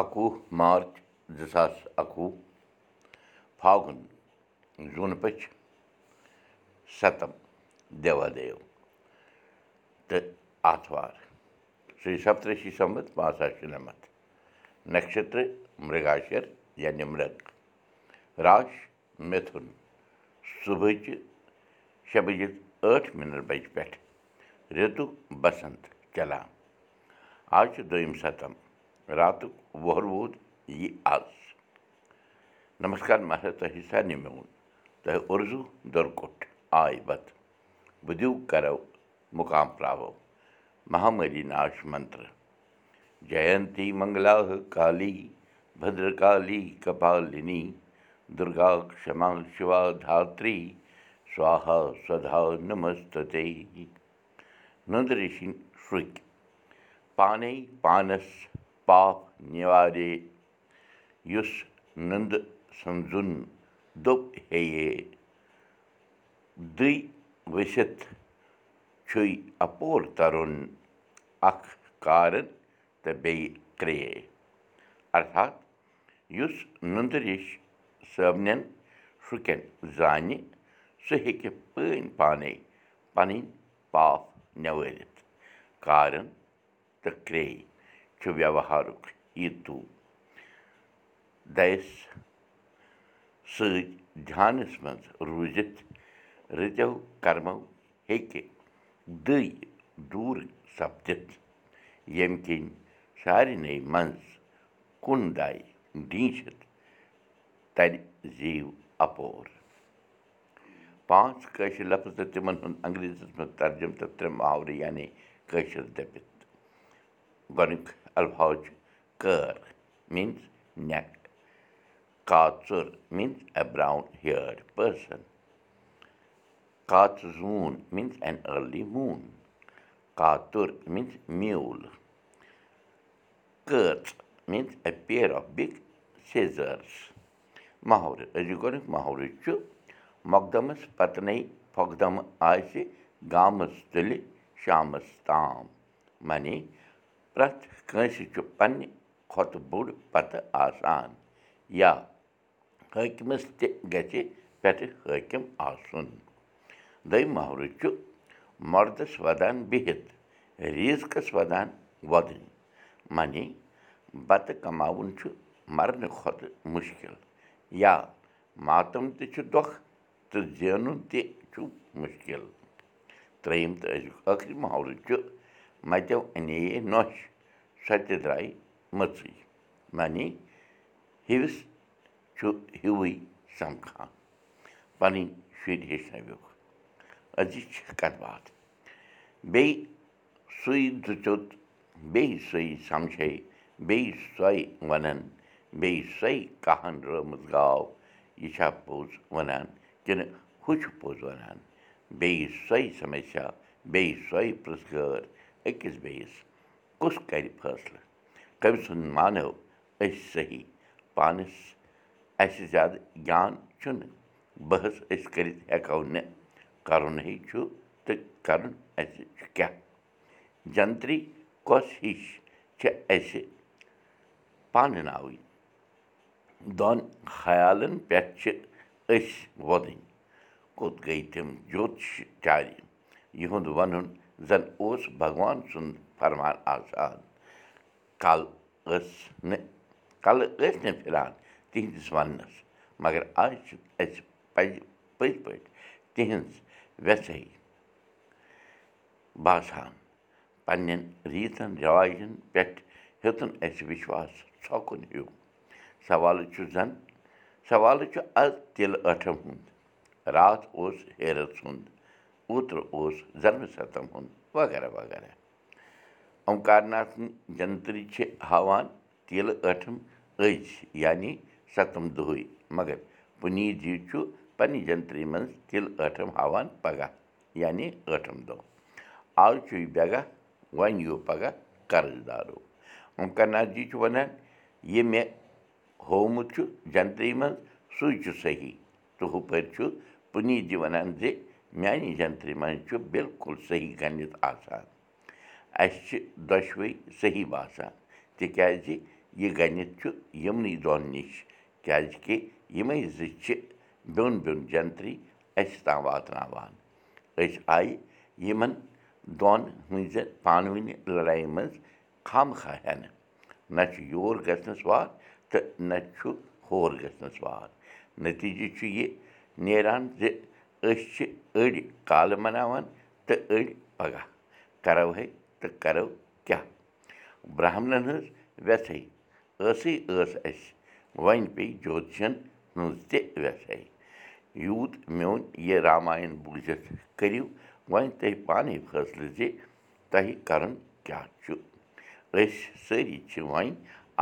اَکوُہ مارٕچ زٕ ساس اَکوُہ فاگُن زوٗنہٕ پٔچھ سَتَم دیوادیو تہٕ آتھوار شری سپترشی سمت پانٛژھ ساس شُنَمَتھ نَشترٕ مِرگاشر یا نِمرگ راش مِتھُن صُبحٕچہِ شےٚ بَجے ٲٹھ مِنَٹ بَجہِ پٮ۪ٹھ رِتُک بسنٛت چلان آز چھُ دوٚیِم سَتم دِیِو کرو مُقام پراوو مہامری ناش منتر جینتی منگلا کالی بدرکالی کپالنی دُرگا کما شِوا دھاتری سوہا سدا نمست نندرِشِنۍ پاپ نِوارے یُس ننٛدٕ سنٛزُن دوٚپ ہے دٕے ؤسِتھ چھُے اپور ترُن اکھ کارن تہٕ بیٚیہِ کرے ارتھات یُس نُندٕ ریش صٲبنٮ۪ن شُکٮ۪ن زانہِ سُہ ہیٚکہِ پٲنۍ پانے پنٕنۍ پاپھ نٮ۪وٲرِتھ کارن تہٕ کرے چھُ ویوہارُک یٖتوٗ دَیس سۭتۍ دھیانس منٛز روٗزِتھ رٕتو کرمو ہیٚکہِ دٕے دوٗر سپدِتھ ییٚمہِ کِنۍ سارنٕے منٛز کُن داے ڈیٖنچِتھ ترِ زیٖو اپور پانٛژھ کٲشِر لفظ تہٕ تِمن ہُنٛد انگریٖزیس منٛز ترجُم تہٕ ترٛےٚ محاورٕ یعنی کٲشِر دٔپِتھ گۄڈٕنیُک الفاظ چھُ کٲر میٖنٕز نٮ۪ک کاژُر میٖنٕز اےٚ برٛاوُن ہِیٲرڈ پٔرسَن کاژٕ زوٗن میٖنٕز این أرلی موٗن کاتُر میٖنٕز میوٗل کٔژ means a pair of big scissors محورٕ أزیُک محورٕ چھُ مۄقدمس پتنَے پھۄکھدمہٕ آسہِ پرٛٮ۪تھ کٲنٛسہِ چھُ پنٛنہِ کھۄتہٕ بوٚڑ پتہٕ آسان یا حٲکِمس تہِ گژھِ پٮ۪ٹھٕ حٲکِم آسُن دوٚیِم محرٕ چھُ مردس ودان بِہِتھ ریٖزقس ودان وۄدٕنۍ معنی بتہٕ کماوُن چھُ مرنہٕ کھۄتہٕ مُشکِل یا ماتم تہِ چھُ دۄکھ تہٕ زینُن تہِ چھُ مُشکِل ترٛیٚیِم تہٕ أزیُک ٲخری محولہٕ چھُ متیو اَنے نۄش سۄ تہِ درٛاے مٔژٕے معنی ہِوِس چھُ ہیُوٕے سمکھان پنٕنۍ شُرۍ ہیٚچھنٲوِکھ أزِچ کَتھ باتھ بیٚیہِ سُے دُژیوٚت بیٚیہِ سُے سمجھے بیٚیہِ سۄے وَنان بیٚیہِ سۄے کہن رٲومٕژ گاو یہِ چھا پوٚز وَنان کِنہٕ ہُہ چھُ پوٚز وَنان بیٚیہِ سۄے سمسیا بیٚیہِ سۄے پرٛژھ گٲر أکِس بیٚیِس کُس کَرِ فٲصلہٕ کٔمۍ سُنٛد مانو أسۍ صحیح پانَس اَسہِ زیادٕ گیان چھُنہٕ بحث أسۍ کٔرِتھ ہٮ۪کو نہٕ کَرُنٕے چھُ تہٕ کَرُن اَسہِ چھُ کیٛاہ جنترٛی کۄس ہِش چھِ اَسہِ پانہٕ ناوٕنۍ دۄن خیالَن پٮ۪ٹھ چھِ أسۍ وۄدٕنۍ کوٚت گٔے تِم جوتش چارِ یِہُنٛد وَنُن زَن اوس بھگوان سُنٛد فرمان آسان کَل ٲس نہٕ کَلہٕ ٲسۍ نہٕ پھِران تِہِنٛدِس وَننَس مگر آز چھِ اَسہِ پَزِ پٔزۍ پٲٹھۍ تِہِنٛز وٮ۪سَے باسان پنٛنٮ۪ن ریٖتَن رٮ۪واجَن پٮ۪ٹھ ہیوٚتُن اَسہِ وِشواس ژھۄکُن ہیوٗ سوالہٕ چھُ زَن سوالہٕ چھُ اَز تِلہٕ ٲٹھَم ہُنٛد راتھ اوس ہیرَس ہُنٛد اوترٕ اوس زَنمہٕ سَتَم ہُنٛد وغیرہ وغیرہ اومکارناتھنہِ جنترٛی چھِ ہاوان تیٖلہٕ ٲٹھِم أزۍ یعنی سَتَم دۄہٕے مگر پُنیٖت جی چھُ پنٛنہِ جنترٛی منٛز تِلہٕ ٲٹھِم ہاوان پگاہ یعنی ٲٹھِم دۄہ آز چھُ یہِ بیگاہ وۄنۍ یِیِو پگاہ قرض دارو اومکرناتھ جی چھُ وَنان یہِ مےٚ ہوومُت چھُ جنترٛی منٛز سُے میٛانہِ جنترٛی منٛز چھُ بِلکُل صحیح گٔنِتھ آسان. اَسہِ چھِ دۄشوَے صحیح باسان. تِکیٛازِ یہِ گٔنِتھ چھُ یِمنٕے دۄن نِش کیٛازِکہِ یِمَے زٕ چھِ بیٚون بیٚون جنترٛی اَسہِ تام واتناوان أسۍ آیہِ یِمَن دۄن ہٕنٛزِ پانہٕ ؤنہِ لَڑایہِ منٛز خامخاہ ہٮ۪نہٕ نہ چھُ یور گژھنَس وار تہٕ نہ چھُ ہور گژھنَس وار نٔتیٖجہِ چھُ یہِ نیران زِ أسۍ چھِ أڑۍ کالہٕ مَناوان تہٕ أڑۍ پَگاہ کَرو ہے تہٕ کَرو کیٛاہ برٛہمنَن ہٕنٛز وٮ۪ژھٕے ٲسٕے ٲس اَسہِ وۄنۍ پیٚیہِ جوتشَن ہٕنٛز تہِ وٮ۪ژھَے یوٗت میون یہِ راماین بوٗزِتھ کٔرِو وۄنۍ تُہۍ پانَے فٲصلہٕ زِ تۄہہِ کَرُن کیٛاہ چھُ أسۍ سٲری چھِ وۄنۍ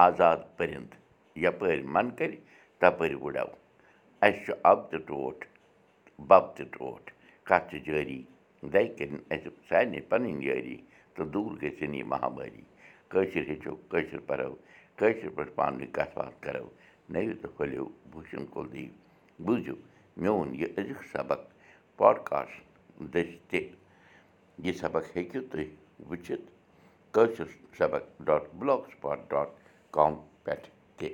آزاد پٔرِنٛد یَپٲرۍ من کَرِ تَپٲرۍ وُڈو اَسہِ چھُ اَبہٕ تہِ ٹوٹھ بَب تہِ ٹوٹھ کَتھ چھِ جٲری دَہہِ کٔرِنۍ سارنٕے پَنٕنۍ یٲری تہٕ دوٗر گٔژھِنۍ یہِ مہامٲری کٲشِر ہیٚچھو کٲشِر پَرو کٲشِر پٲٹھۍ پانہٕ ؤنۍ کَتھ باتھ کَرو نٔوِو تہٕ پھٔلِو بوٗشَن کُل دیٖو بوٗزِو میون یہِ أزیُک سبق پاڈکاسٹ دٔسۍ تہِ یہِ سبق ہیٚکِو تُہۍ وٕچھِتھ کٲشِر سبق dot Blogspot dot com پٮ۪ٹھ تہِ